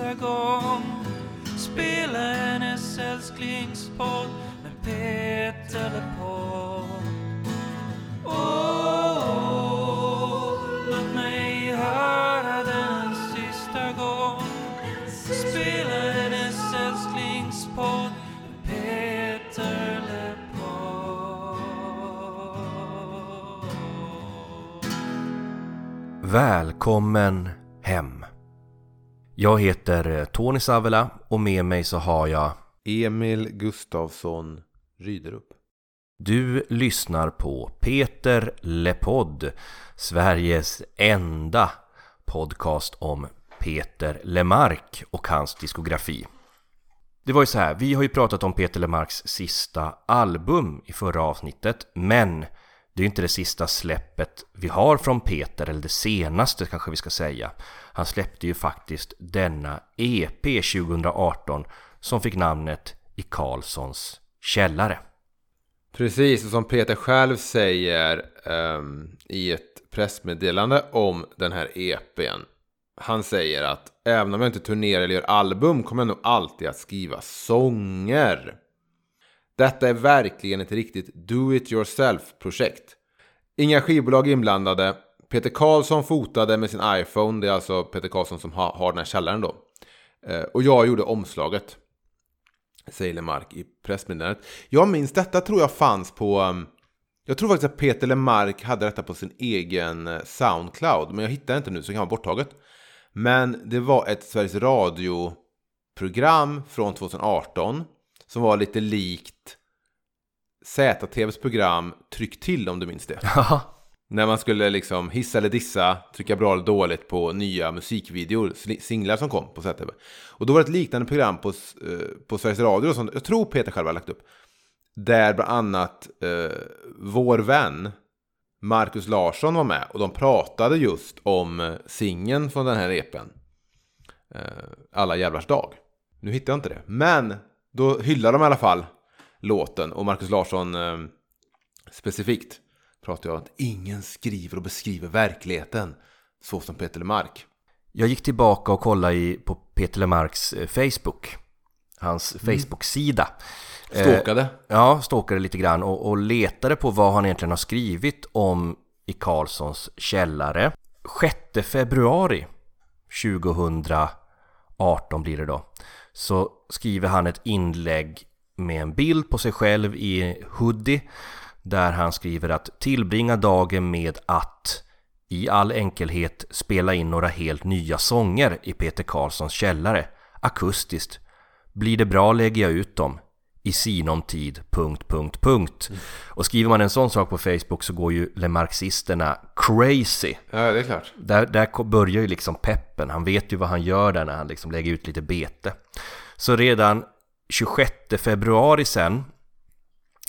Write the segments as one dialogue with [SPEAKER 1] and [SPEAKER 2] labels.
[SPEAKER 1] sista gång Spela hennes älsklingspodd med Peter LePold Åh, oh, låt mig höra den en sista gång Spela hennes älsklingspodd med Peter LePold
[SPEAKER 2] Välkommen hem. Jag heter eh, Tony Savela och med mig så har jag
[SPEAKER 3] Emil Gustafsson Ryderup.
[SPEAKER 2] Du lyssnar på Peter LePodd, Sveriges enda podcast om Peter LeMarc och hans diskografi. Det var ju så här, vi har ju pratat om Peter LeMarcs sista album i förra avsnittet, men det är ju inte det sista släppet vi har från Peter, eller det senaste kanske vi ska säga. Han släppte ju faktiskt denna EP 2018 som fick namnet I Karlssons källare.
[SPEAKER 3] Precis, och som Peter själv säger um, i ett pressmeddelande om den här EPn. Han säger att även om jag inte turnerar eller gör album kommer jag nog alltid att skriva sånger. Detta är verkligen ett riktigt do it yourself-projekt. Inga skivbolag inblandade. Peter Karlsson fotade med sin iPhone. Det är alltså Peter Karlsson som har, har den här källaren då. Eh, och jag gjorde omslaget. Säger Lemark i pressmeddelandet. Jag minns detta tror jag fanns på... Ehm, jag tror faktiskt att Peter Lemark hade detta på sin egen eh, Soundcloud. Men jag hittar inte nu så det kan vara borttaget. Men det var ett Sveriges Radio-program från 2018. Som var lite likt ZTVs program Tryck till om du minns det. När man skulle liksom hissa eller dissa, trycka bra eller dåligt på nya musikvideor, singlar som kom på ZTV. Och då var det ett liknande program på, eh, på Sveriges Radio som jag tror Peter själv har lagt upp. Där bland annat eh, vår vän Marcus Larsson var med och de pratade just om eh, singeln från den här repen. Eh, Alla jävlars dag. Nu hittar jag inte det. Men då hyllar de i alla fall låten och Marcus Larsson eh, specifikt pratar jag om att ingen skriver och beskriver verkligheten så som Peter Lemark.
[SPEAKER 2] Jag gick tillbaka och kollade i, på Peter LeMarcs eh, Facebook. Hans Facebook-sida. Eh,
[SPEAKER 3] Stalkade.
[SPEAKER 2] Ja, stalkade lite grann och, och letade på vad han egentligen har skrivit om i Karlssons källare. 6 februari 2018 blir det då. Så skriver han ett inlägg med en bild på sig själv i hoodie. Där han skriver att tillbringa dagen med att i all enkelhet spela in några helt nya sånger i Peter Karlssons källare. Akustiskt. Blir det bra lägger jag ut dem. I sinom tid, punkt, punkt, punkt. Och skriver man en sån sak på Facebook så går ju lemarxisterna crazy.
[SPEAKER 3] Ja, det är klart.
[SPEAKER 2] Där, där börjar ju liksom peppen. Han vet ju vad han gör där när han liksom lägger ut lite bete. Så redan 26 februari sen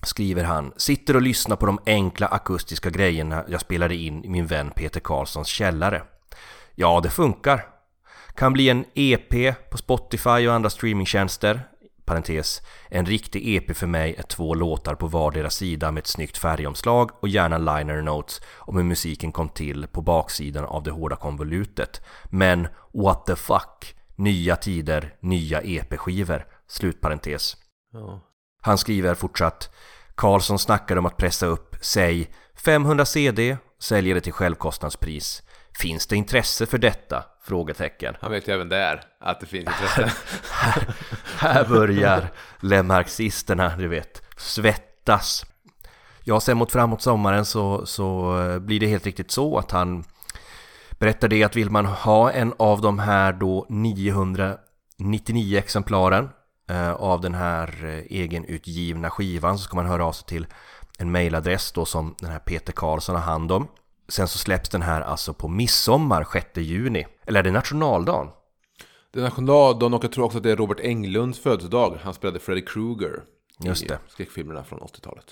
[SPEAKER 2] skriver han Sitter och lyssnar på de enkla akustiska grejerna jag spelade in i min vän Peter Karlssons källare. Ja, det funkar. Kan bli en EP på Spotify och andra streamingtjänster. Parentes. En riktig EP för mig är två låtar på vardera sida med ett snyggt färgomslag och gärna liner notes om hur musiken kom till på baksidan av det hårda konvolutet. Men what the fuck? Nya tider, nya EP-skivor. Slutparentes.
[SPEAKER 3] Ja.
[SPEAKER 2] Han skriver fortsatt Karlsson snackar om att pressa upp, säg 500 CD, säljer det till självkostnadspris. Finns det intresse för detta? Frågetecken.
[SPEAKER 3] Han vet ju även där att det finns intresse.
[SPEAKER 2] Här, här börjar lemarxisterna, du vet, svettas. Ja, sen mot framåt sommaren så, så eh, blir det helt riktigt så att han berättar det att vill man ha en av de här då 999 exemplaren av den här eh, egenutgivna skivan så ska man höra av sig till en mailadress då som den här Peter Karlsson har hand om. Sen så släpps den här alltså på midsommar 6 juni. Eller är det nationaldagen?
[SPEAKER 3] Det är nationaldagen och jag tror också att det är Robert Englunds födelsedag. Han spelade Freddy Krueger
[SPEAKER 2] Just
[SPEAKER 3] i
[SPEAKER 2] det.
[SPEAKER 3] skräckfilmerna från 80-talet.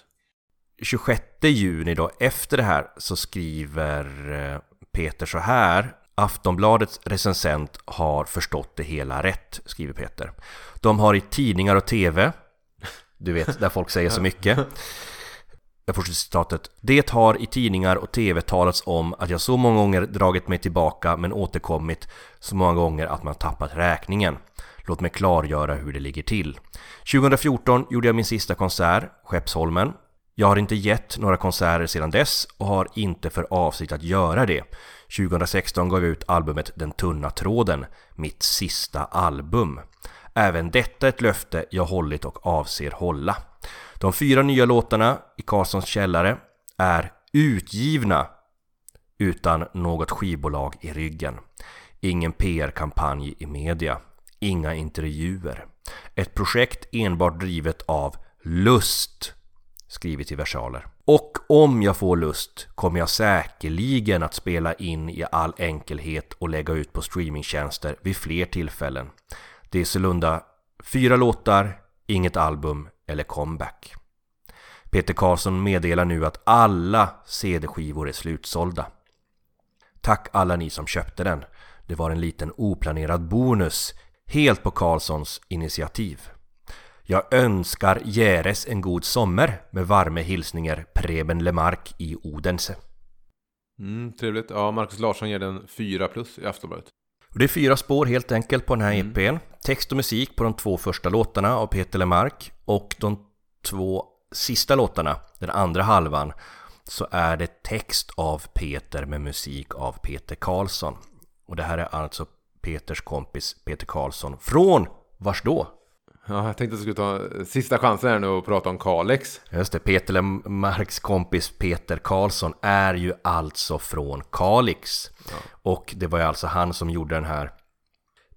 [SPEAKER 2] 26 juni då, efter det här, så skriver eh, Peter så här. Aftonbladets recensent har förstått det hela rätt, skriver Peter. De har i tidningar och tv, du vet, där folk säger så mycket, Jag fortsätter citatet. Det har i tidningar och tv talats om att jag så många gånger dragit mig tillbaka men återkommit så många gånger att man tappat räkningen. Låt mig klargöra hur det ligger till. 2014 gjorde jag min sista konsert, Skeppsholmen. Jag har inte gett några konserter sedan dess och har inte för avsikt att göra det. 2016 gav jag ut albumet Den tunna tråden, mitt sista album. Även detta är ett löfte jag hållit och avser hålla. De fyra nya låtarna i Karlssons källare är utgivna utan något skivbolag i ryggen. Ingen PR-kampanj i media. Inga intervjuer. Ett projekt enbart drivet av lust skrivit i versaler. Och om jag får lust kommer jag säkerligen att spela in i all enkelhet och lägga ut på streamingtjänster vid fler tillfällen. Det är sålunda fyra låtar, inget album eller comeback. Peter Karlsson meddelar nu att alla CD-skivor är slutsålda. Tack alla ni som köpte den. Det var en liten oplanerad bonus, helt på Karlssons initiativ. Jag önskar Järes en god sommar med varme hilsningar Preben Lemark i Odense.
[SPEAKER 3] Mm, trevligt. Ja, Marcus Larsson ger den 4 plus i Aftonbladet.
[SPEAKER 2] Det är fyra spår helt enkelt på den här mm. EPn. Text och musik på de två första låtarna av Peter Lemark och de två sista låtarna, den andra halvan, så är det text av Peter med musik av Peter Karlsson. Och det här är alltså Peters kompis Peter Karlsson från vars då?
[SPEAKER 3] Ja, jag tänkte att jag skulle ta sista chansen här nu och prata om Kalix.
[SPEAKER 2] Just det, Peter Lemarks kompis Peter Karlsson är ju alltså från Kalix. Ja. Och det var ju alltså han som gjorde den här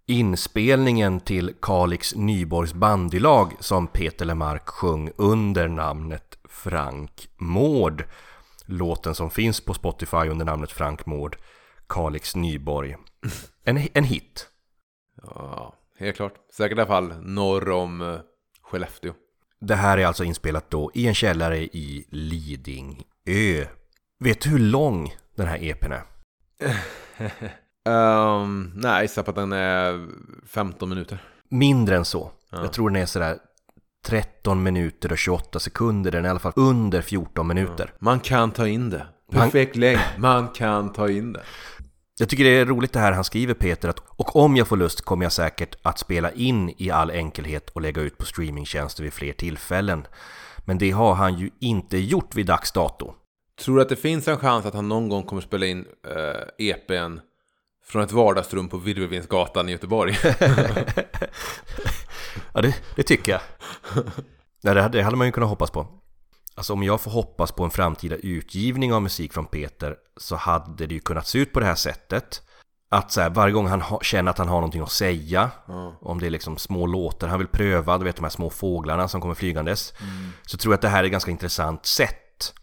[SPEAKER 2] inspelningen till Kalix Nyborgs bandylag som Peter Lemark sjöng under namnet Frank Mård. Låten som finns på Spotify under namnet Frank Mård, Kalix Nyborg. En, en hit.
[SPEAKER 3] Ja, helt klart. Säkert i alla fall norr om uh, Skellefteå.
[SPEAKER 2] Det här är alltså inspelat då i en källare i Lidingö. Vet du hur lång den här EPn är?
[SPEAKER 3] um, nej, jag gissar på att den är 15 minuter.
[SPEAKER 2] Mindre än så. Ja. Jag tror den är sådär 13 minuter och 28 sekunder. Den är i alla fall under 14 minuter. Ja.
[SPEAKER 3] Man kan ta in det. Perfekt Man... längd. Man kan ta in det.
[SPEAKER 2] Jag tycker det är roligt det här han skriver Peter att och om jag får lust kommer jag säkert att spela in i all enkelhet och lägga ut på streamingtjänster vid fler tillfällen. Men det har han ju inte gjort vid dags dato.
[SPEAKER 3] Tror du att det finns en chans att han någon gång kommer spela in eh, EPn från ett vardagsrum på Virvelvinsgatan i Göteborg?
[SPEAKER 2] ja, det, det, tycker jag. Ja, det, det hade man ju kunnat hoppas på. Alltså om jag får hoppas på en framtida utgivning av musik från Peter så hade det ju kunnat se ut på det här sättet. Att så här, varje gång han ha, känner att han har någonting att säga, mm. om det är liksom små låtar han vill pröva, du vet de här små fåglarna som kommer flygandes, mm. så tror jag att det här är ett ganska intressant sätt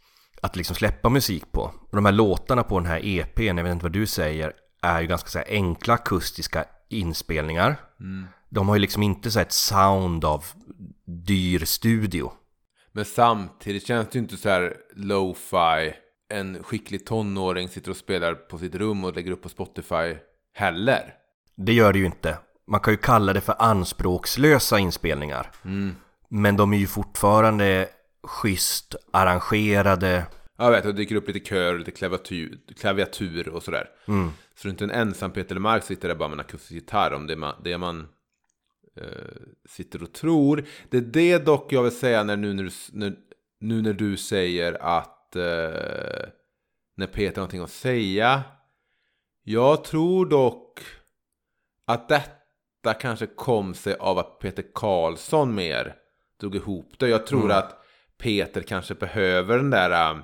[SPEAKER 2] att liksom släppa musik på. Och de här låtarna på den här EPn, jag vet inte vad du säger, är ju ganska så enkla akustiska inspelningar. Mm. De har ju liksom inte så ett sound av dyr studio.
[SPEAKER 3] Men samtidigt känns det ju inte så här lo-fi. En skicklig tonåring sitter och spelar på sitt rum och lägger upp på Spotify heller.
[SPEAKER 2] Det gör det ju inte. Man kan ju kalla det för anspråkslösa inspelningar. Mm. Men de är ju fortfarande schysst arrangerade.
[SPEAKER 3] Jag vet, och det dyker upp lite kör, lite klaviatur, klaviatur och sådär. Mm. Så det är inte en ensam Peter Lemark sitter där bara med en akustisk gitarr om det man, det man sitter och tror. Det är det dock jag vill säga när, nu, när, du, när, nu när du säger att eh, när Peter har någonting att säga. Jag tror dock att detta kanske kom sig av att Peter Karlsson mer drog ihop det. Jag tror mm. att Peter kanske behöver den där, um,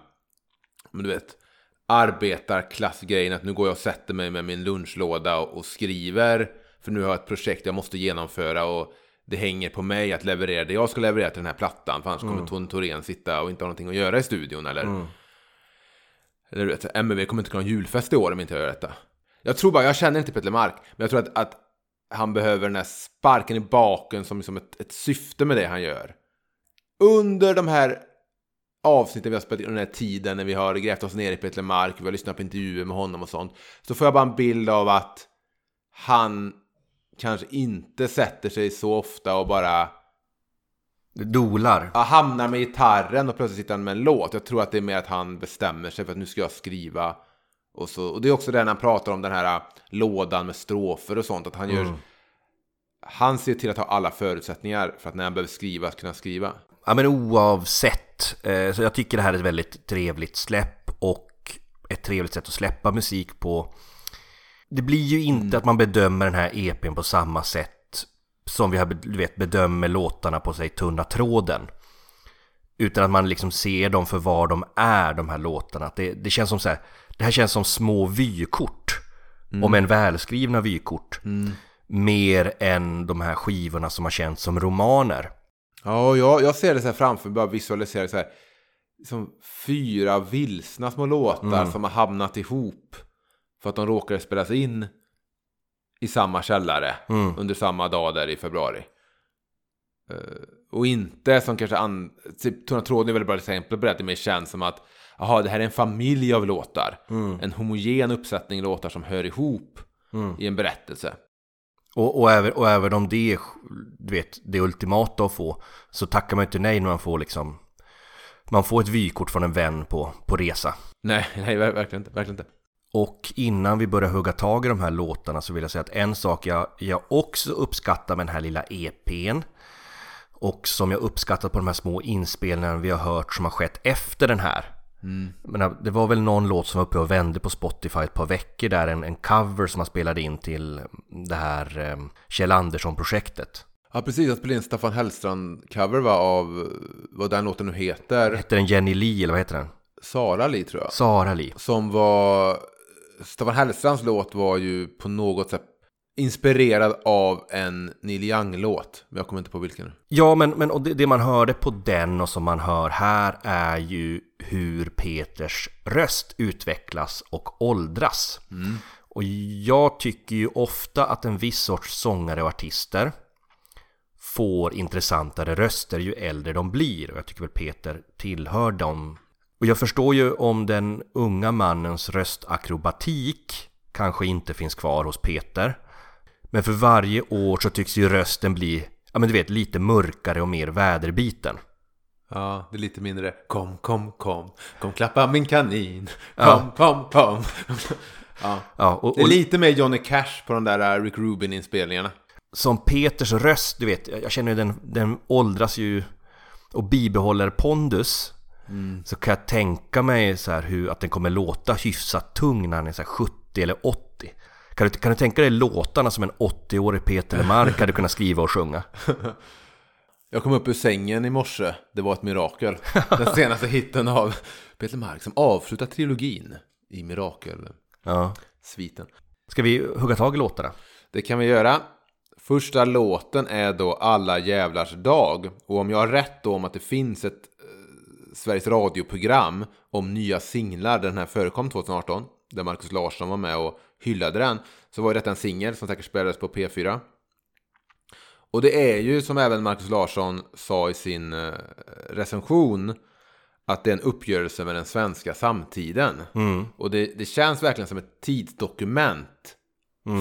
[SPEAKER 3] men du vet, arbetarklassgrejen att nu går jag och sätter mig med min lunchlåda och, och skriver för nu har jag ett projekt jag måste genomföra och det hänger på mig att leverera det jag ska leverera till den här plattan. För annars mm. kommer Tony Thorén sitta och inte ha någonting att göra i studion. Eller, mm. eller du vet, MV kommer inte kunna ha julfest i år om inte jag gör detta. Jag tror bara, jag känner inte Peter Mark, men jag tror att, att han behöver den här sparken i baken som liksom ett, ett syfte med det han gör. Under de här avsnitten vi har spelat i den här tiden när vi har grävt oss ner i Peter Mark, vi har lyssnat på intervjuer med honom och sånt. Så får jag bara en bild av att han kanske inte sätter sig så ofta och bara
[SPEAKER 2] Dolar.
[SPEAKER 3] Ja, hamnar med gitarren och plötsligt sitter han med en låt. Jag tror att det är mer att han bestämmer sig för att nu ska jag skriva. Och, så, och det är också det när han pratar om den här äh, lådan med strofer och sånt. Att han gör... Han ser till att ha alla förutsättningar för att när han behöver skriva, kunna skriva.
[SPEAKER 2] Ja men oavsett, eh, så jag tycker det här är ett väldigt trevligt släpp och ett trevligt sätt att släppa musik på. Det blir ju inte att man bedömer den här EPn på samma sätt som vi har, du vet, bedömer låtarna på sig Tunna tråden. Utan att man liksom ser dem för vad de är, de här låtarna. Det, det känns som så här, det här känns som små vykort. Om en välskrivna vykort. Mer än de här skivorna som har känts som romaner.
[SPEAKER 3] Ja, jag, jag ser det så här framför mig, bara visualisera så här. Som fyra vilsna små låtar som har hamnat ihop. För att de råkade spelas in i samma källare under samma dag där i februari. Eh, och inte som kanske an... Typ, Tunna tråden är väl ett bra exempel på det. Att det mer känns som att Jaha, det här är en familj av låtar. En homogen uppsättning låtar som hör ihop i en berättelse.
[SPEAKER 2] Och, och, även, och även om det är du vet, det ultimata att få så tackar man inte nej när man får liksom man får ett vykort från en vän på, på resa.
[SPEAKER 3] Nej, nej, ver- verkligen inte. Verkligen inte.
[SPEAKER 2] Och innan vi börjar hugga tag i de här låtarna så vill jag säga att en sak jag, jag också uppskattar med den här lilla EPn och som jag uppskattat på de här små inspelningarna vi har hört som har skett efter den här. Men det var väl någon låt som var uppe och vände på Spotify ett par veckor där, en, en cover som man spelade in till det här eh, Kjell Andersson-projektet.
[SPEAKER 3] Ja, precis. Jag spelade in Staffan Hellstrand-cover va, av vad den låten nu heter.
[SPEAKER 2] Heter den Jenny Lee eller vad heter den?
[SPEAKER 3] Sara Li tror jag.
[SPEAKER 2] Sara Lee.
[SPEAKER 3] Som var... Staffan Hellstrands låt var ju på något sätt inspirerad av en Neil Young-låt. Men jag kommer inte på vilken.
[SPEAKER 2] Ja, men, men och det, det man hörde på den och som man hör här är ju hur Peters röst utvecklas och åldras. Och jag tycker ju ofta att en viss sorts sångare och artister får intressantare röster ju äldre de blir. Och jag tycker väl Peter tillhör dem. Och jag förstår ju om den unga mannens röstakrobatik kanske inte finns kvar hos Peter. Men för varje år så tycks ju rösten bli, ja men du vet, lite mörkare och mer väderbiten.
[SPEAKER 3] Ja, det är lite mindre. Kom, kom, kom. Kom, klappa min kanin. Kom,
[SPEAKER 2] Ja.
[SPEAKER 3] kom, kom. Ja.
[SPEAKER 2] Ja, och,
[SPEAKER 3] Det är
[SPEAKER 2] och
[SPEAKER 3] lite mer Johnny Cash på de där Rick Rubin-inspelningarna.
[SPEAKER 2] som Peters röst, du vet, jag jag känner ju den, den åldras ju och bibehåller pondus. Så kan jag tänka mig så här hur, att den kommer låta hyfsat tung när han är så här 70 eller 80. Kan du, kan du tänka dig låtarna som en 80-årig Peter Lemark hade kunnat skriva och sjunga?
[SPEAKER 3] Jag kom upp ur sängen i morse. Det var ett mirakel. Den senaste hitten av Peter Mark som avslutar trilogin i Mirakel-sviten.
[SPEAKER 2] Ja. Ska vi hugga tag i låtarna?
[SPEAKER 3] Det kan vi göra. Första låten är då Alla jävlars dag. Och om jag har rätt då om att det finns ett Sveriges radioprogram om nya singlar där den här förekom 2018. Där Markus Larsson var med och hyllade den. Så var detta en singel som säkert spelades på P4. Och det är ju som även Markus Larsson sa i sin eh, recension att det är en uppgörelse med den svenska samtiden. Och det, det känns verkligen som ett tidsdokument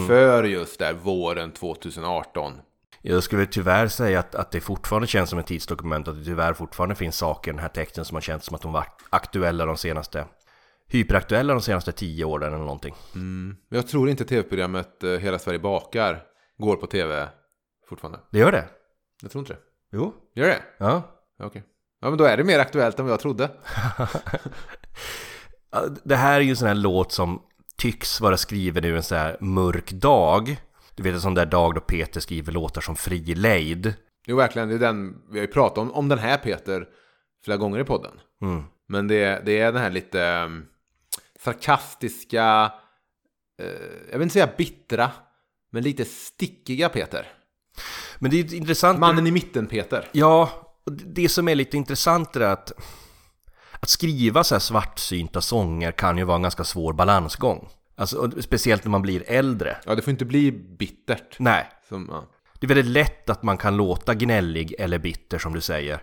[SPEAKER 3] för just där våren 2018.
[SPEAKER 2] Jag skulle tyvärr säga att, att det fortfarande känns som ett tidsdokument att det tyvärr fortfarande finns saker i den här texten som har känts som att de var aktuella de senaste hyperaktuella de senaste tio åren eller någonting.
[SPEAKER 3] Men Jag tror inte tv-programmet eh, Hela Sverige bakar går på tv fortfarande.
[SPEAKER 2] Det gör det?
[SPEAKER 3] Jag tror inte det.
[SPEAKER 2] Jo.
[SPEAKER 3] Gör det?
[SPEAKER 2] Ja.
[SPEAKER 3] Okej. Ja, men då är det mer aktuellt än vad jag trodde.
[SPEAKER 2] Det här är ju en sån här låt som tycks vara skriven nu en sån här mörk dag. Du vet en sån där dag då Peter skriver låtar som Fri lejd.
[SPEAKER 3] Jo, verkligen. Det är den, vi har ju pratat om, om den här Peter flera gånger i podden.
[SPEAKER 2] Mm.
[SPEAKER 3] Men det, det är den här lite eh, sarkastiska, eh, jag vill inte säga bittra, men lite stickiga Peter.
[SPEAKER 2] Men det är intressant.
[SPEAKER 3] Mannen i mitten Peter.
[SPEAKER 2] Ja, det som är lite intressant är att att skriva så här svartsynta sånger kan ju vara en ganska svår balansgång. Alltså, och speciellt när man blir äldre.
[SPEAKER 3] Ja, det får inte bli bittert.
[SPEAKER 2] Nej,
[SPEAKER 3] Som, ja.
[SPEAKER 2] det är väldigt lätt att man kan låta gnällig eller bitter som du säger.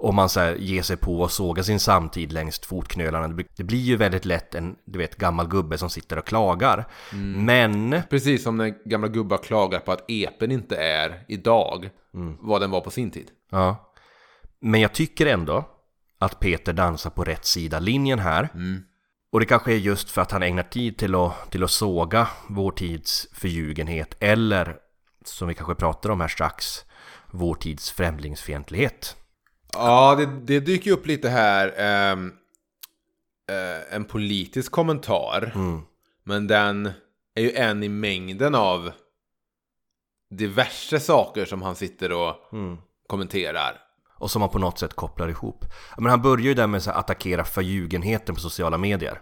[SPEAKER 2] Om man så här ger sig på att såga sin samtid längs fotknölarna. Det blir- ju väldigt lätt en, du vet, gammal gubbe som sitter och klagar. Men,
[SPEAKER 3] Precis som när gamla gubbar klagar på att epen inte är idag vad den var på sin tid.
[SPEAKER 2] ja. Men jag tycker ändå att Peter dansar på rätt sida linjen här.
[SPEAKER 3] Mm.
[SPEAKER 2] Och det kanske är just för att han ägnar tid till att, till att såga vår tids förljugenhet eller, som vi kanske pratar om här strax, vår tids främlingsfientlighet.
[SPEAKER 3] Ja, det, det dyker upp lite här. ehm, eh, en politisk kommentar.
[SPEAKER 2] Mm.
[SPEAKER 3] Men den är ju en i mängden av diverse saker som han sitter och
[SPEAKER 2] Mm.
[SPEAKER 3] kommenterar.
[SPEAKER 2] Och som man på något sätt kopplar ihop. Men han börjar ju där med att attackera förljugenheten på sociala medier.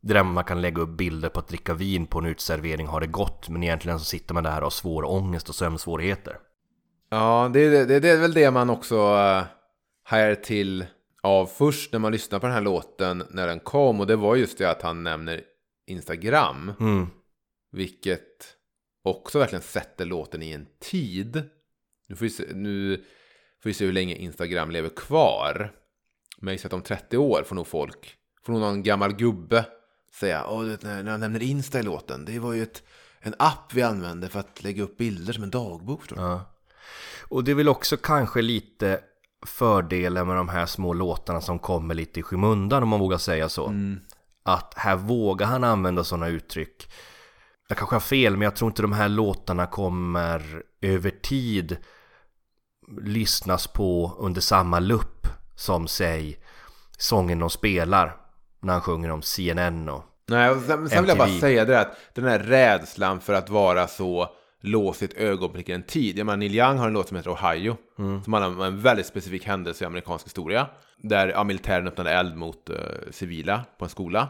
[SPEAKER 2] Det där man kan lägga upp bilder på att dricka vin på en utservering har det gott men egentligen så sitter man där och har svår ångest och sömnsvårigheter.
[SPEAKER 3] Ja, det, är- det, det är väl det man också uh, hajar till av först när man lyssnar på den här låten när den kom. Och det var just det att han nämner Instagram.
[SPEAKER 2] Mm.
[SPEAKER 3] Vilket också verkligen sätter låten i en tid. Nu får vi se, nu får vi se hur länge Instagram lever kvar. Men jag gissar att om 30 år får nog folk, får nog någon gammal gubbe säga Åh, vet, när han nämner Insta i låten, det var ju ett, en app vi använde för att lägga upp bilder som en dagbok.
[SPEAKER 2] Ja. Och det är väl också kanske lite fördelen med de här små låtarna som kommer lite i skymundan om man vågar säga så. Att här vågar han använda sådana uttryck. Jag kanske har fel men jag tror inte de här låtarna kommer över tid lyssnas på under samma lupp som säg sången de spelar när han sjunger om CNN och
[SPEAKER 3] Nej, och sen, sen vill jag bara säga det att den här rädslan för att vara så låst i ett ögonblick i en tid. Jag menar, Neil Young har en låt som heter Ohio. Som handlar om en väldigt specifik händelse i amerikansk historia. Där ja, militären öppnade eld mot eh, civila på en skola.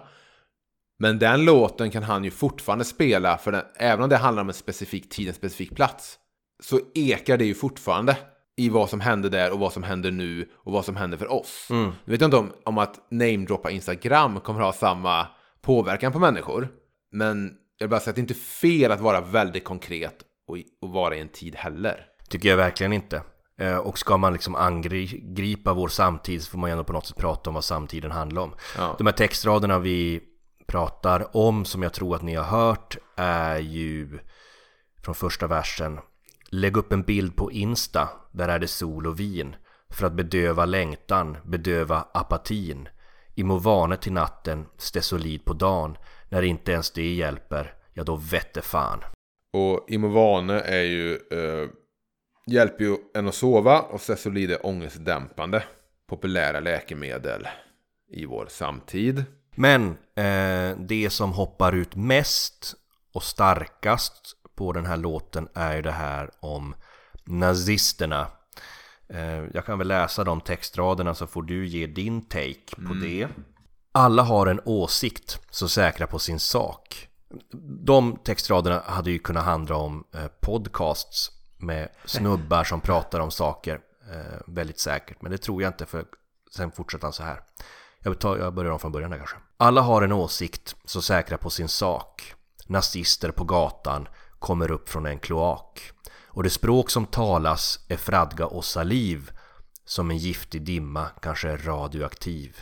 [SPEAKER 3] Men den låten kan han ju fortfarande spela, för den, även om det handlar om en specifik tid, en specifik plats, så ekar det ju fortfarande i vad som hände där och vad som händer nu och vad som händer för oss. Nu vet jag inte om, om att namedroppa Instagram kommer ha samma påverkan på människor, men jag vill bara säga att det är inte fel att vara väldigt konkret och, och vara i en tid heller.
[SPEAKER 2] Tycker jag verkligen inte. Eh, Och ska man liksom angripa vår samtid så får man ju ändå på något sätt prata om vad samtiden handlar om.
[SPEAKER 3] Ja.
[SPEAKER 2] De här textraderna vi pratar om som jag tror att ni har hört är ju från första versen. Lägg upp en bild på Insta, där är det sol och vin. För att bedöva längtan, bedöva apatin. I må vane till natten, stesolid på dagen. När inte ens det hjälper, ja då vette fan.
[SPEAKER 3] Och Imovane är ju, eh, hjälper ju en att sova och Cesolid är ångestdämpande. Populära läkemedel i vår samtid.
[SPEAKER 2] Men eh, det som hoppar ut mest och starkast på den här låten är ju det här om nazisterna. Eh, jag kan väl läsa de textraderna så får du ge din take på det. Alla har en åsikt, så säkra på sin sak. De textraderna hade ju kunnat handla om eh, podcasts med snubbar som pratar om saker eh, väldigt säkert. Men det tror jag inte för sen fortsätter han så här. Jag, tar, jag börjar om från början där kanske. Alla har en åsikt, så säkra på sin sak. Nazister på gatan kommer upp från en kloak. Och det språk som talas är fradga och saliv. Som en giftig dimma, kanske är radioaktiv.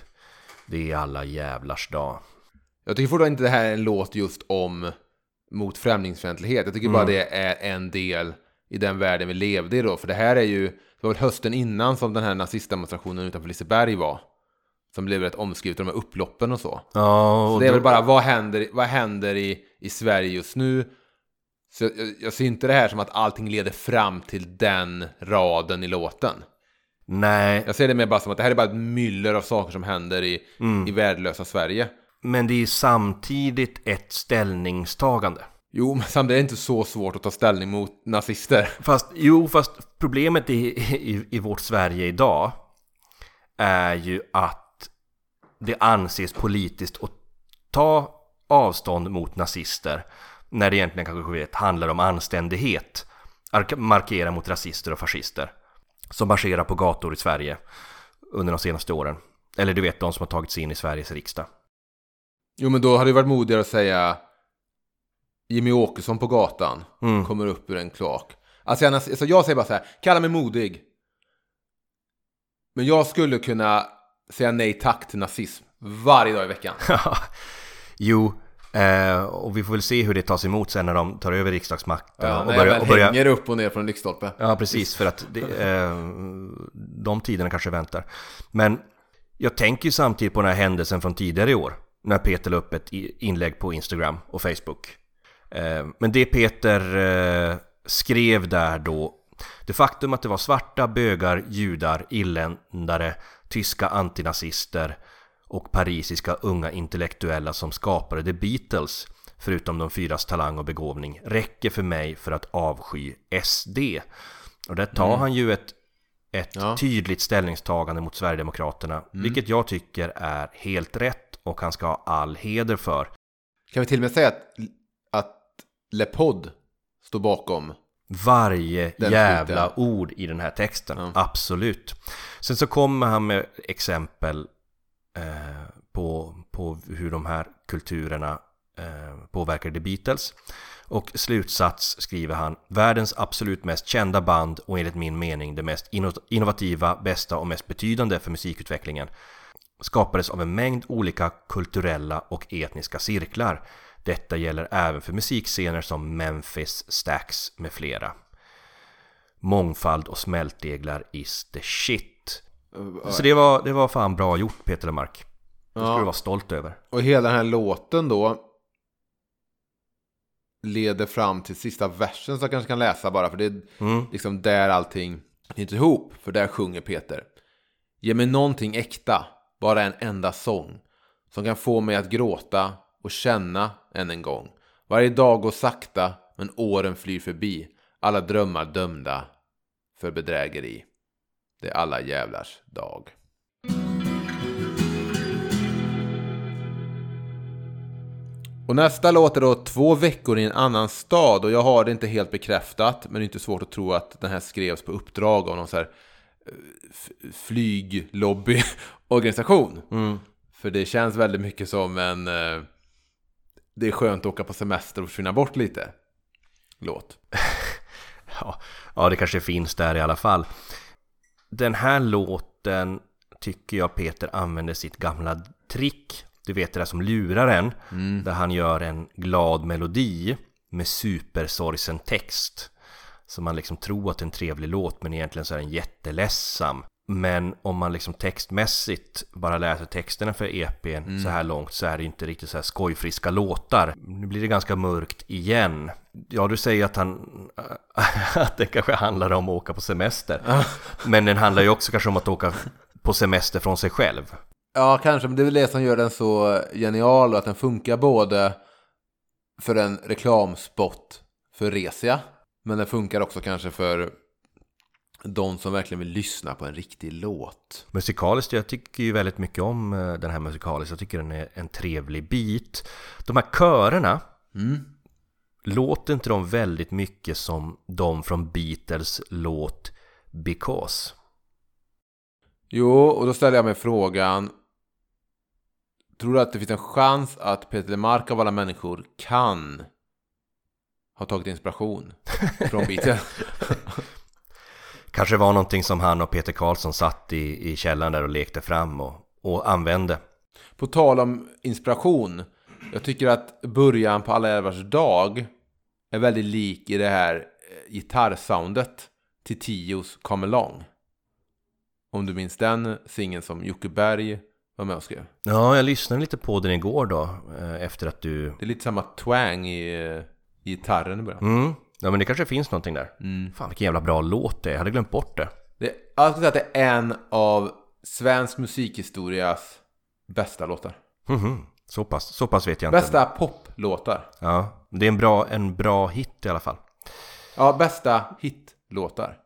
[SPEAKER 2] Det är alla jävlars dag.
[SPEAKER 3] Jag tycker fortfarande inte det här är en låt just om mot främlingsfientlighet. Jag tycker bara det är en del i den världen vi levde i då. För det här är ju, det var väl hösten innan som den här nazistdemonstrationen utanför Liseberg var. Som blev rätt omskrivet, de här upploppen och så.
[SPEAKER 2] Ja,
[SPEAKER 3] Så
[SPEAKER 2] och
[SPEAKER 3] det är
[SPEAKER 2] då-
[SPEAKER 3] väl bara, vad händer, vad händer i, i Sverige just nu? Så jag, jag ser inte det här som att allting leder fram till den raden i låten.
[SPEAKER 2] Nej,
[SPEAKER 3] Jag ser det mer bara som att det här är bara ett myller av saker som händer i, i värdelösa Sverige.
[SPEAKER 2] men det är samtidigt ett ställningstagande.
[SPEAKER 3] Jo, men samtidigt är det inte så svårt att ta ställning mot nazister.
[SPEAKER 2] Fast, jo, fast problemet i, i, i vårt Sverige idag är ju att det anses politiskt att ta avstånd mot nazister när det egentligen kanske vet, handlar om anständighet. Ark- Markera mot rasister och fascister som marscherar på gator i Sverige under de senaste åren. Eller du vet, de som har tagit sig in i Sveriges riksdag.
[SPEAKER 3] Jo, men då hade det varit modigare att säga Jimmy Åkesson på gatan
[SPEAKER 2] Mm.
[SPEAKER 3] kommer upp ur en kloak. Alltså, alltså jag säger bara så här, kalla mig modig. Men jag skulle kunna säga nej tack till nazism varje dag i veckan.
[SPEAKER 2] jo, Eh, och vi får väl se hur det tas emot sen när de tar över riksdagsmakten.
[SPEAKER 3] Ja,
[SPEAKER 2] och
[SPEAKER 3] när
[SPEAKER 2] börjar, och börjar,
[SPEAKER 3] hänger upp och ner från lyktstolpe.
[SPEAKER 2] Ja, precis. För att det, eh, de tiderna kanske väntar. Men jag tänker ju samtidigt på den här händelsen från tidigare i år. När Peter la upp ett inlägg på Instagram och Facebook. Eh, men det Peter eh, skrev där då. Det faktum att det var svarta, bögar, judar, irländare, tyska antinazister och parisiska unga intellektuella som skapade The Beatles förutom de fyras talang och begåvning räcker för mig för att avsky SD. Och där tar han ju ett, ett
[SPEAKER 3] Ja.
[SPEAKER 2] tydligt ställningstagande mot Sverigedemokraterna, vilket jag tycker är helt rätt och han ska ha all heder för.
[SPEAKER 3] Kan vi till och med säga att, att Lepod står bakom?
[SPEAKER 2] Varje
[SPEAKER 3] Den
[SPEAKER 2] jävla
[SPEAKER 3] skiten.
[SPEAKER 2] ord i den här texten,
[SPEAKER 3] Ja.
[SPEAKER 2] absolut. Sen så kommer han med exempel eh, på, på hur de här kulturerna eh, påverkade Beatles. Och slutsats skriver han, världens absolut mest kända band och enligt min mening det mest innovativa, bästa och mest betydande för musikutvecklingen skapades av en mängd olika kulturella och etniska cirklar. Detta gäller även för musikscener som Memphis, Stax med flera. Mångfald och smältdeglar is the shit. Så det var, det var fan bra gjort Peter Lemark. Det ska
[SPEAKER 3] Ja.
[SPEAKER 2] du vara stolt över.
[SPEAKER 3] Och hela den här låten då leder fram till sista versen som jag kanske kan läsa bara för det är
[SPEAKER 2] Mm.
[SPEAKER 3] liksom där allting knyter ihop. För där sjunger Peter. Ge mig någonting äkta, bara en enda sång som kan få mig att gråta och känna än en gång. Varje dag går sakta, men åren flyr förbi. Alla drömmar dömda för bedrägeri. Det är alla jävlars dag. Och nästa låt är då Två veckor i en annan stad och jag har det inte helt bekräftat men det är inte svårt att tro att den här skrevs på uppdrag av någon så här eh, flyglobby-organisation.
[SPEAKER 2] Mm.
[SPEAKER 3] För det känns väldigt mycket som en eh, Det är skönt att åka på semester och försvinna bort lite Låt.
[SPEAKER 2] Ja, ja, det kanske finns där i alla fall. Den här låten tycker jag Peter använder sitt gamla trick. Du vet det där som lurar en. Där han gör en glad melodi med supersorgsen text. Så man liksom tror att det är en trevlig låt men egentligen så är den jätteledsam. Men om man liksom textmässigt bara läser texterna för EPn så här långt så är det inte riktigt så här skojfriska låtar. Nu blir det ganska mörkt igen. Ja, du säger att han att det kanske handlar om att åka på semester. Men den handlar ju också kanske om att åka på semester från sig själv.
[SPEAKER 3] Ja, kanske, men det är väl det som gör den så genial och att den funkar både för en reklamspot för Resia, men den funkar också kanske för de som verkligen vill lyssna på en riktig låt.
[SPEAKER 2] Musikaliskt, jag tycker ju väldigt mycket om eh, den här musikaliskt. Jag tycker den är en trevlig bit. De här körerna, låter inte de väldigt mycket som de från Beatles låt Because?
[SPEAKER 3] Jo, och då ställer jag mig frågan. Tror du att det finns en chans att Peter Lemark av alla människor kan ha tagit inspiration från Beatles?
[SPEAKER 2] Kanske var någonting som han och Peter Karlsson satt i, i källaren där och lekte fram och, och använde.
[SPEAKER 3] På tal om inspiration. Jag tycker att början på Alla Älvars dag är väldigt lik i det här eh, gitarrsoundet till Tios Come Along. Om du minns den singeln som Jocke Berg var med och skrev.
[SPEAKER 2] Ja, jag lyssnade lite på den igår då, eh, efter att du...
[SPEAKER 3] Det är lite samma twang i, eh, i gitarren i början.
[SPEAKER 2] Mm, ja men det kanske finns någonting där. Fan vilken jävla bra låt det är, jag hade glömt bort det.
[SPEAKER 3] Det, jag skulle säga att det är en av svensk musikhistorias bästa låtar.
[SPEAKER 2] Mhm, Så pass, så pass vet jag inte.
[SPEAKER 3] Bästa poplåtar.
[SPEAKER 2] Ja, det är en bra, en bra hit i alla fall.
[SPEAKER 3] Ja, bästa hitlåtar.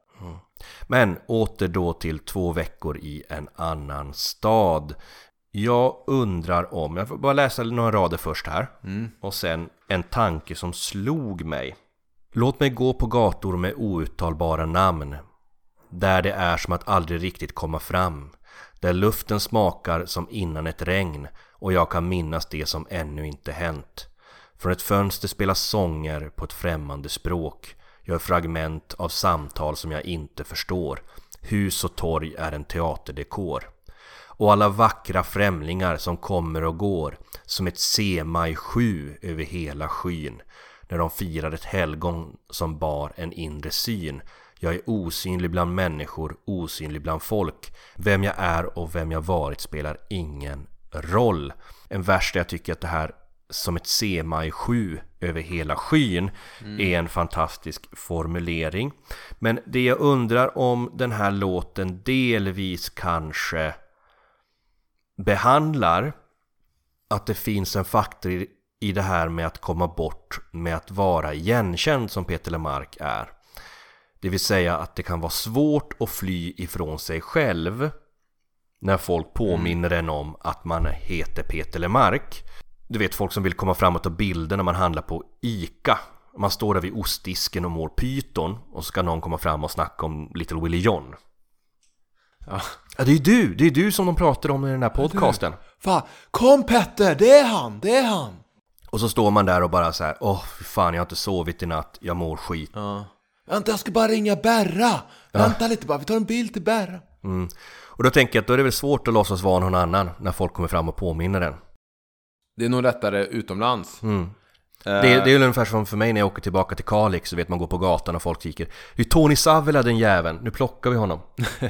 [SPEAKER 2] Men åter då till två veckor i en annan stad. Jag undrar om, jag får bara läsa några rader först här. Och sen en tanke som slog mig. Låt mig gå på gator med outtalbara namn. Där det är som att aldrig riktigt komma fram. Där luften smakar som innan ett regn och jag kan minnas det som ännu inte hänt. Från ett fönster spelas sånger på ett främmande språk. Gör fragment av samtal som jag inte förstår. Hus och torg är en teaterdekor. och alla vackra främlingar som kommer och går som ett sema i sju över hela skyn när de firar ett helgon som bar en inre syn. Jag är osynlig bland människor, osynlig bland folk. Vem jag är och vem jag varit spelar ingen roll. En vers där jag tycker att det här som ett sema i sju över hela skyn mm. är en fantastisk formulering. Men det jag undrar om den här låten delvis kanske behandlar att det finns en faktor i det här med att komma bort med att vara igenkänd som Peter Lemark är. Det vill säga att det kan vara svårt att fly ifrån sig själv när folk påminner mm. en om att man heter Peter Lemark. Du vet folk som vill komma fram och ta bilder när man handlar på ICA. Man står där vid ostdisken och mår pyton och så ska någon komma fram och snacka om Little Willie John. Ja. ja, det är du! Det är du som de pratar om i den här podcasten.
[SPEAKER 3] Fan, kom Petter! Det är han! Det är han!
[SPEAKER 2] Och så står man där och bara så här, åh fan jag har inte sovit i natt, jag mår skit.
[SPEAKER 3] Ja. Vänta, jag ska bara ringa Berra! Vänta lite bara, vi tar en bild till Berra.
[SPEAKER 2] Mm. Och då tänker jag att då är det väl svårt att låtsas vara någon annan när folk kommer fram och påminner en.
[SPEAKER 3] Det är nog lättare utomlands.
[SPEAKER 2] Mm. Det, är, det är ju ungefär som för mig när jag åker tillbaka till Kalix så vet man går på gatan och folk skriker Det är Tony Savela den jäveln, nu plockar vi honom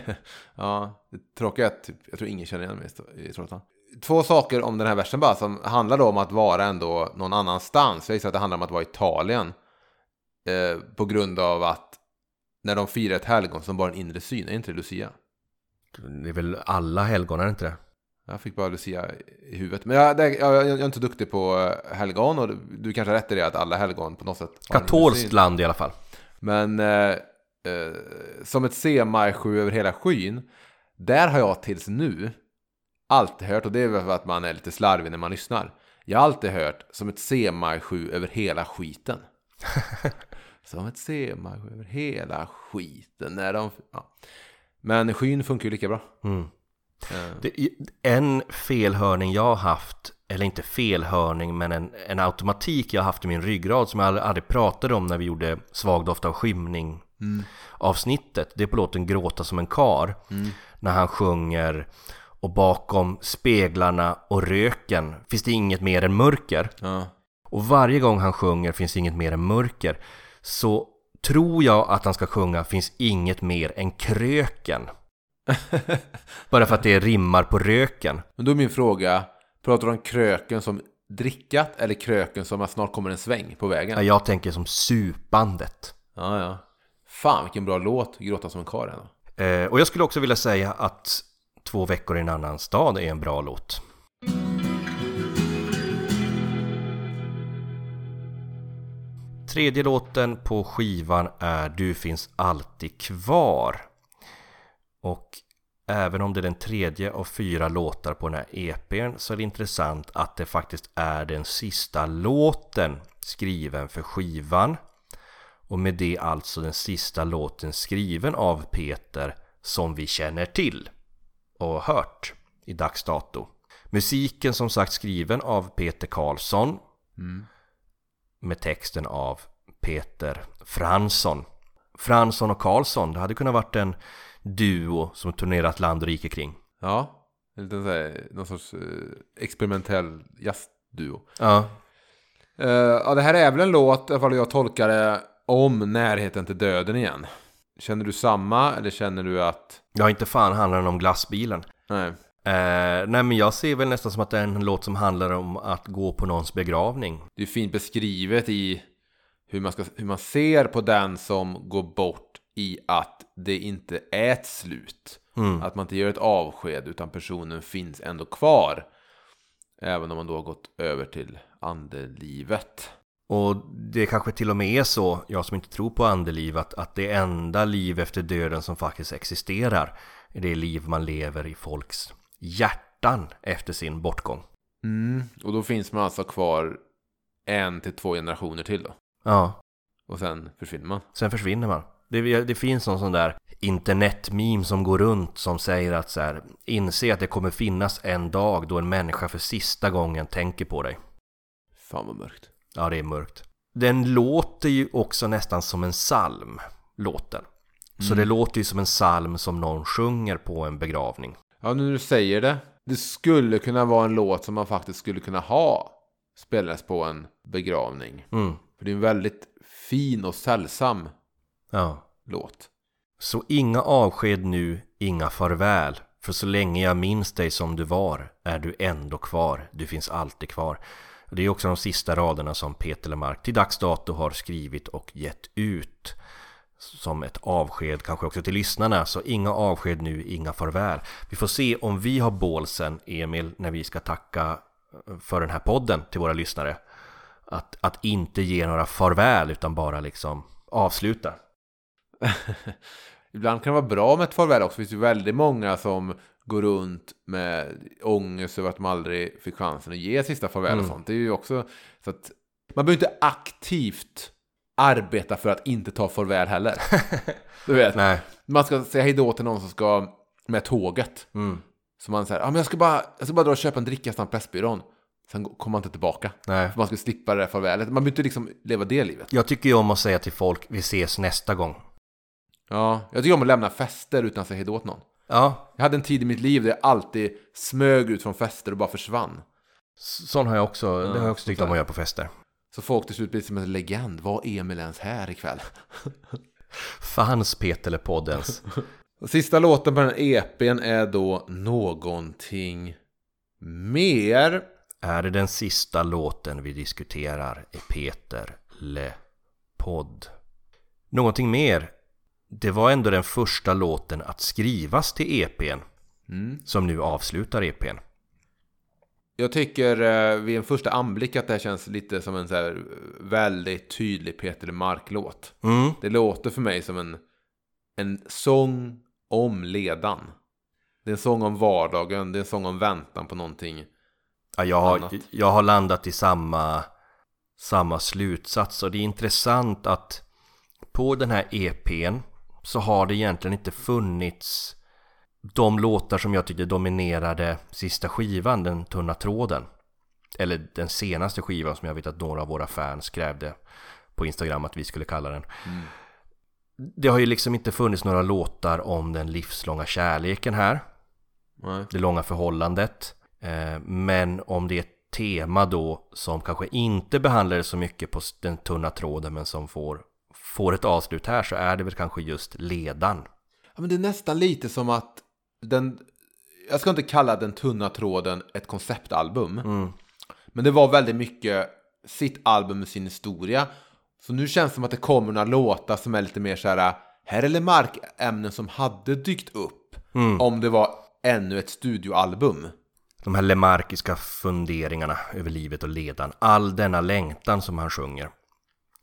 [SPEAKER 3] Ja, det tråkiga är att typ, jag tror ingen känner igen mig i Trollhättan Två saker om den här versen bara som handlar om att vara ändå någon annanstans Jag gissar att det handlar om att vara i Italien eh, På grund av att när de firar ett helgon som bara en inre syn, är inte det Lucia?
[SPEAKER 2] Det är väl alla helgon, är det inte det?
[SPEAKER 3] Jag fick bara Lucia i huvudet. Men jag, det, jag, jag, är inte duktig på eh, helgon och du kanske har rätt i det att alla helgon på något sätt
[SPEAKER 2] Katolskt land i alla fall.
[SPEAKER 3] Men eh, eh, som ett semi-sju över hela skyn, där har jag tills nu alltid hört, och det är väl för att man är lite slarvig när man lyssnar. Jag har alltid hört som ett semi-sju över hela skiten. som ett semi-sju över hela skiten. När de, ja. Men skyn funkar ju lika bra.
[SPEAKER 2] Mm. Det, en felhörning jag har haft, eller inte felhörning men en, en automatik jag har haft i min ryggrad som jag aldrig, aldrig pratade om när vi gjorde Svagdoft av skymning mm. avsnittet. Det är på låten Gråta som en kar. Mm. När han sjunger och bakom speglarna och röken finns det inget mer än mörker. Ja. Och varje gång han sjunger finns det inget mer än mörker. Så tror jag att han ska sjunga finns inget mer än kröken. Bara för att det rimmar på röken.
[SPEAKER 3] Men då är min fråga, pratar du om kröken som drickat eller kröken som att snart kommer en sväng på vägen?
[SPEAKER 2] Ja, jag tänker som supandet.
[SPEAKER 3] Ja, ja. Fan vilken bra låt, Gråta som en karl.
[SPEAKER 2] Eh, och jag skulle också vilja säga att Två veckor i en annan stad är en bra låt. Tredje låten på skivan är Du finns alltid kvar. Och även om det är den tredje av fyra låtar på den här EPn så är det intressant att det faktiskt är den sista låten skriven för skivan. Och med det alltså den sista låten skriven av Peter som vi känner till och hört i dags dato. Musiken som sagt skriven av Peter Karlsson mm. med texten av Peter Fransson. Fransson och Karlsson, det hade kunnat varit en duo som turnerat land och rike kring.
[SPEAKER 3] Ja, en liten så här, någon sorts eh, experimentell jazzduo.
[SPEAKER 2] Ja.
[SPEAKER 3] Uh, ja, det här är väl en låt, i alla fall jag tolkar det, om närheten till döden igen. Känner du samma eller känner du att...
[SPEAKER 2] Ja, inte fan handlar den om glassbilen.
[SPEAKER 3] Nej.
[SPEAKER 2] Eh, nej men jag ser väl nästan som att det är en låt som handlar om att gå på någons begravning.
[SPEAKER 3] Det är fint beskrivet i hur man, ska, hur man ser på den som går bort i att det inte är ett slut. Mm. Att man inte gör ett avsked utan personen finns ändå kvar. Även om man då har gått över till andelivet.
[SPEAKER 2] Och det kanske till och med är så, jag som inte tror på andeliv, att, att det enda liv efter döden som faktiskt existerar är det liv man lever i folks hjärtan efter sin bortgång.
[SPEAKER 3] Mm, och då finns man alltså kvar en till två generationer till då?
[SPEAKER 2] Ja.
[SPEAKER 3] Och sen försvinner man?
[SPEAKER 2] Sen försvinner man. Det, det finns någon sån där internetmeme som går runt som säger att så här, inse att det kommer finnas en dag då en människa för sista gången tänker på dig.
[SPEAKER 3] Fan vad mörkt.
[SPEAKER 2] Ja, det är mörkt. Den låter ju också nästan som en psalm, låten. Så mm. det låter ju som en psalm som någon sjunger på en begravning.
[SPEAKER 3] Ja, nu när du säger det. Det skulle kunna vara en låt som man faktiskt skulle kunna ha spelades på en begravning.
[SPEAKER 2] Mm.
[SPEAKER 3] För det är en väldigt fin och sällsam
[SPEAKER 2] Ja.
[SPEAKER 3] låt.
[SPEAKER 2] Så inga avsked nu, inga farväl. För så länge jag minns dig som du var är du ändå kvar. Du finns alltid kvar. Det är också de sista raderna som Peter Lemark till dags dato har skrivit och gett ut. Som ett avsked kanske också till lyssnarna. Så inga avsked nu, inga farväl. Vi får se om vi har bålsen, Emil, när vi ska tacka eh, för den här podden till våra lyssnare. Att, att inte ge några farväl utan bara liksom avsluta.
[SPEAKER 3] Ibland kan det vara bra med ett farväl också. Det finns ju väldigt många som går runt med ångest över att de aldrig fick chansen att ge sista farväl och sånt. Det är ju också så att man behöver inte aktivt arbeta för att inte ta farväl heller. Du vet,
[SPEAKER 2] Nej.
[SPEAKER 3] man ska säga hejdå till någon som ska med tåget.
[SPEAKER 2] Mm.
[SPEAKER 3] Så man säger, ja men jag ska bara, jag ska bara dra och köpa en dricka på Pressbyrån. Sen kommer man inte tillbaka.
[SPEAKER 2] Nej.
[SPEAKER 3] För man ska slippa det där farvälet. Man behöver inte liksom leva det livet.
[SPEAKER 2] Jag tycker ju om att säga till folk vi ses nästa gång.
[SPEAKER 3] Ja, jag tycker om att lämna fester utan att säga hejdå till någon.
[SPEAKER 2] Ja,
[SPEAKER 3] Jag hade en tid i mitt liv där jag alltid smög ut från fester och bara försvann.
[SPEAKER 2] sån har jag också, det har jag också tyckt om att göra på fester.
[SPEAKER 3] Så folk till slut blir som en legend. Var Emil ens här ikväll?
[SPEAKER 2] Fanns Peter poddens?
[SPEAKER 3] Och sista låten på den här EPn är då Någonting mer.
[SPEAKER 2] Är det den sista låten vi diskuterar i Peter Le Podd? Någonting mer? Det var ändå den första låten att skrivas till EPn
[SPEAKER 3] Mm.
[SPEAKER 2] som nu avslutar EPn.
[SPEAKER 3] Jag tycker eh, vid en första anblick att det här känns lite som en så här väldigt tydlig Peter Mark-låt.
[SPEAKER 2] Mm.
[SPEAKER 3] Det låter för mig som en, en sång om ledan. Det är en sång om vardagen, det är en sång om väntan på någonting.
[SPEAKER 2] Ja, jag, har,
[SPEAKER 3] Annat.
[SPEAKER 2] jag har landat i samma, samma slutsats och det är intressant att på den här EPn så har det egentligen inte funnits de låtar som jag tyckte dominerade sista skivan, den tunna tråden. Eller den senaste skivan som jag vet att några av våra fans krävde på Instagram att vi skulle kalla den. Det har ju liksom inte funnits några låtar om den livslånga kärleken här
[SPEAKER 3] Nej.
[SPEAKER 2] det långa förhållandet. Eh, Men om det är ett tema då som kanske inte behandlades så mycket på den tunna tråden men som får, får ett avslut här så är det väl kanske just ledan.
[SPEAKER 3] Ja, men det är nästan lite som att den... Jag ska inte kalla den tunna tråden ett konceptalbum. Men det var väldigt mycket sitt album med sin historia. Så nu känns det som att det kommer några låtar som är lite mer så här... Här är Lemark-ämnen som hade dykt upp om det var ännu ett studioalbum.
[SPEAKER 2] De här lemarkiska funderingarna över livet och ledan. All denna längtan som han sjunger.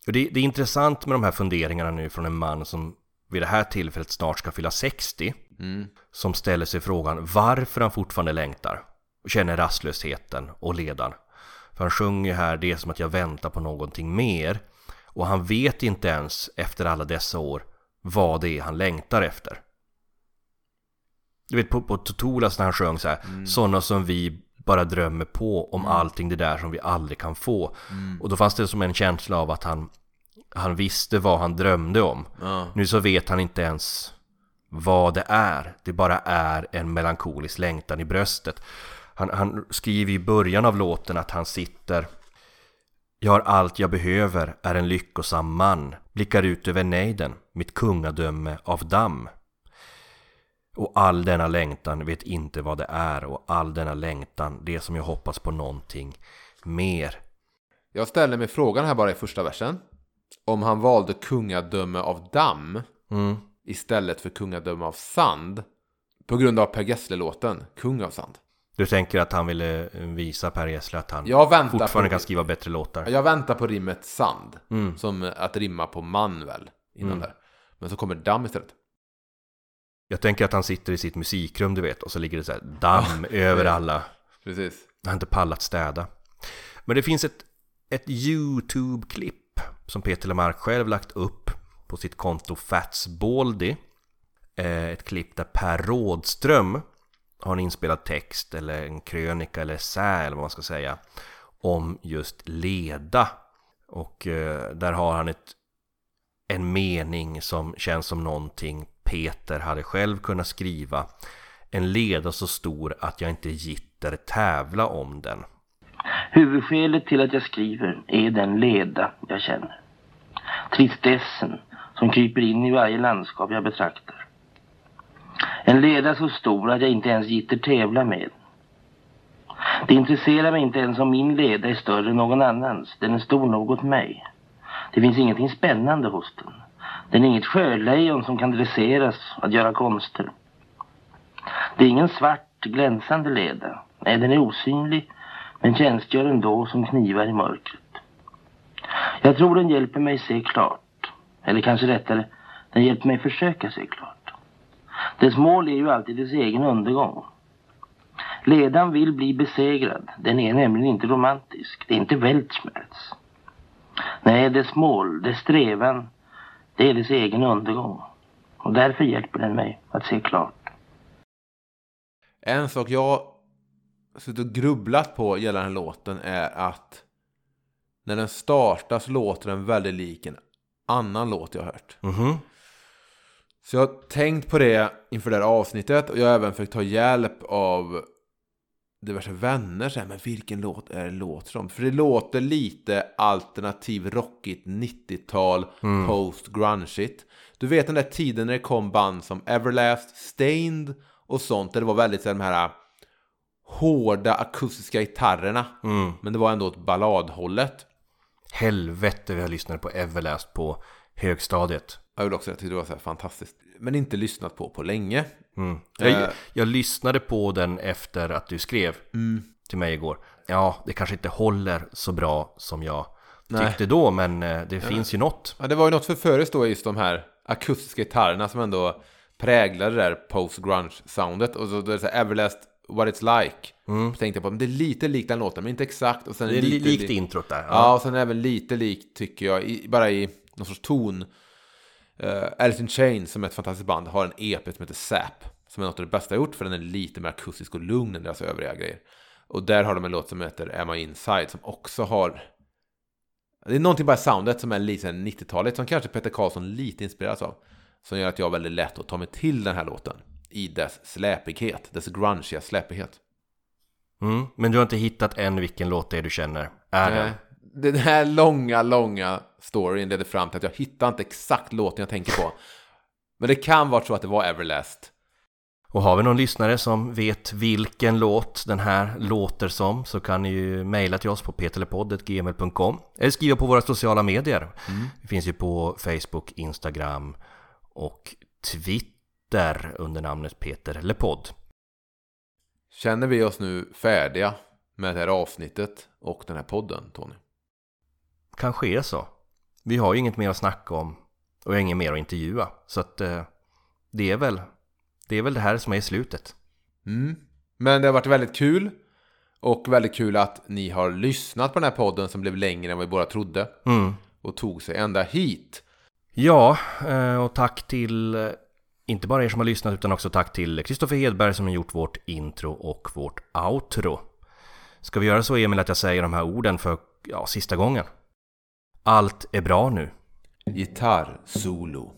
[SPEAKER 2] Det, det är intressant med de här funderingarna nu från en man som vid det här tillfället snart ska fylla 60. Som ställer sig frågan varför han fortfarande längtar. Och känner rastlösheten och ledan. För han sjunger här det är som att jag väntar på någonting mer. Och han vet inte ens efter alla dessa år vad det är han längtar efter. Du vet på, på Totolas när han sjöng så här Sådana som vi bara drömmer på om allting det där som vi aldrig kan få. Och då fanns det som en känsla av att han Han visste vad han drömde om.
[SPEAKER 3] Ja.
[SPEAKER 2] Nu så vet han inte ens vad det är. Det bara är en melankolisk längtan i bröstet. Han, han skriver i början av låten att han sitter Jag har allt jag behöver, är en lyckosam man Blickar ut över nejden, mitt kungadöme av damm Och all denna längtan vet inte vad det är Och all denna längtan, det som jag hoppas på någonting mer
[SPEAKER 3] Jag ställer mig frågan här bara i första versen. Om han valde kungadöme av damm
[SPEAKER 2] mm.
[SPEAKER 3] istället för kungadöme av sand. På grund av Per Gessle-låten, Kung av sand.
[SPEAKER 2] Du tänker att han ville visa Per Gessle att han fortfarande
[SPEAKER 3] på-
[SPEAKER 2] kan skriva bättre låtar
[SPEAKER 3] Jag väntar på rimmet sand.
[SPEAKER 2] Mm.
[SPEAKER 3] Som att rimma på man väl. Innan
[SPEAKER 2] Mm.
[SPEAKER 3] där. Men så kommer damm istället.
[SPEAKER 2] Jag tänker att han sitter i sitt musikrum du vet och så ligger det så här damm över alla
[SPEAKER 3] Precis.
[SPEAKER 2] Han har inte pallat städa. Men det finns ett, ett YouTube-klipp som Peter Lemark själv lagt upp på sitt konto Fatsbaldy. Eh, Ett klipp där Per Rådström har en inspelad text eller en krönika eller essä eller vad man ska säga om just leda. Och eh, där har han ett, en mening som känns som någonting Peter hade själv kunnat skriva En leda så stor att jag inte gitter tävla om den.
[SPEAKER 4] Huvudskälet till att jag skriver är den leda jag känner. Tristessen som kryper in i varje landskap jag betraktar. En leda så stor att jag inte ens gitter tävla med. Det intresserar mig inte ens om min leda är större än någon annans. Den är stor nog åt mig. Det finns ingenting spännande hos den. Den är inget sjölejon som kan dresseras att göra konster. Det är ingen svart, glänsande leda. Nej, den är osynlig, men tjänstgör ändå som knivar i mörkret. Jag tror den hjälper mig se klart. Eller kanske rättare, den hjälper mig försöka se klart. Dess mål är ju alltid dess egen undergång. Ledan vill bli besegrad. Den är nämligen inte romantisk. Det är inte Weltschmerz. Nej, dess mål, dess strävan, det är dess egen undergång. Och därför hjälper den mig att se klart.
[SPEAKER 3] En sak jag suttit och grubblat på gällande låten är att när den startar så låter den väldigt lik en annan låt jag har hört.
[SPEAKER 2] Mhm.
[SPEAKER 3] Så jag har tänkt på det inför det här avsnittet och jag har även försökt ta hjälp av diverse vänner. Så här, men vilken låt är det låt som? För det låter lite alternativ rockigt 90-tal post grungeigt. Du vet den där tiden när det kom band som Everlast, Stained och sånt. Där det var väldigt så här, de här hårda akustiska gitarrerna. Men det var ändå åt balladhållet.
[SPEAKER 2] Helvete vad jag lyssnade på Everlast på högstadiet.
[SPEAKER 3] Jag vill också säga att det var så fantastiskt. Men inte lyssnat på på länge.
[SPEAKER 2] Mm. Jag,
[SPEAKER 3] Eh.
[SPEAKER 2] jag lyssnade på den efter att du skrev till mig igår. Ja, det kanske inte håller så bra som jag
[SPEAKER 3] Nej.
[SPEAKER 2] tyckte då, men eh, det finns ju något.
[SPEAKER 3] Ja, det var ju något för förut då just de här akustiska gitarrerna som ändå präglade det där post-grunge-soundet. Och så då är det så här, Everlast, What It's Like. Så tänkte jag på, men det är lite likt den låten, men inte exakt. Och sen
[SPEAKER 2] Det är li-
[SPEAKER 3] lite
[SPEAKER 2] likt
[SPEAKER 3] li-
[SPEAKER 2] introt där.
[SPEAKER 3] Ja, och sen även lite likt tycker jag, i, bara i någon sorts ton. Uh, Alice in Chains som är ett fantastiskt band har en EP som heter Sap. Som är något av det bästa jag gjort för den är lite mer akustisk och lugn än deras övriga grejer. Och där har de en låt som heter Am I Inside som också har det är någonting bara soundet som är lite 90-talet som kanske Peter Karlsson lite inspireras av. Som gör att jag har väldigt lätt att ta mig till den här låten. I dess släpighet, dess grungiga släpighet.
[SPEAKER 2] Mm. Men du har inte hittat än vilken låt det är du känner är.
[SPEAKER 3] Nej. Den här långa, långa storyn ledde fram till att jag hittar inte exakt låten jag tänker på. Men det kan vara så att det var Everlast.
[SPEAKER 2] Och har vi någon lyssnare som vet vilken låt den här låter som så kan ni ju mejla till oss på peterlepodd.gmail.com eller skriva på våra sociala medier. Vi finns ju på Facebook, Instagram och Twitter under namnet Peter Lepodd.
[SPEAKER 3] Känner vi oss nu färdiga med det här avsnittet och den här podden, Tony?
[SPEAKER 2] Kanske är så. Vi har ju inget mer att snacka om och jag har inget mer att intervjua. Så att eh, det är väl det är väl det här som är slutet.
[SPEAKER 3] Mm. Men det har varit väldigt kul. Och väldigt kul att ni har lyssnat på den här podden som blev längre än vi båda trodde.
[SPEAKER 2] Mm.
[SPEAKER 3] Och tog sig ända hit.
[SPEAKER 2] Ja, eh, och tack till eh, inte bara er som har lyssnat utan också tack till Kristoffer Hedberg som har gjort vårt intro och vårt outro. Ska vi göra så Emil att jag säger de här orden för ja, sista gången? Allt är bra nu.
[SPEAKER 3] Gitarr solo.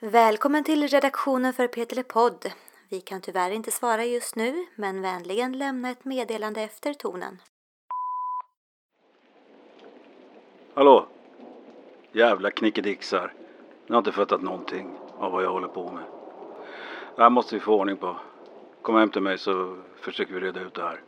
[SPEAKER 5] Välkommen till redaktionen för Peter Podd. Vi kan tyvärr inte svara just nu, men vänligen lämna ett meddelande efter tonen.
[SPEAKER 6] Hallå? Jävla knickedixar. Ni har inte fattat någonting av vad jag håller på med. Det här måste vi få ordning på. Kom hem till mig så försöker vi reda ut det här.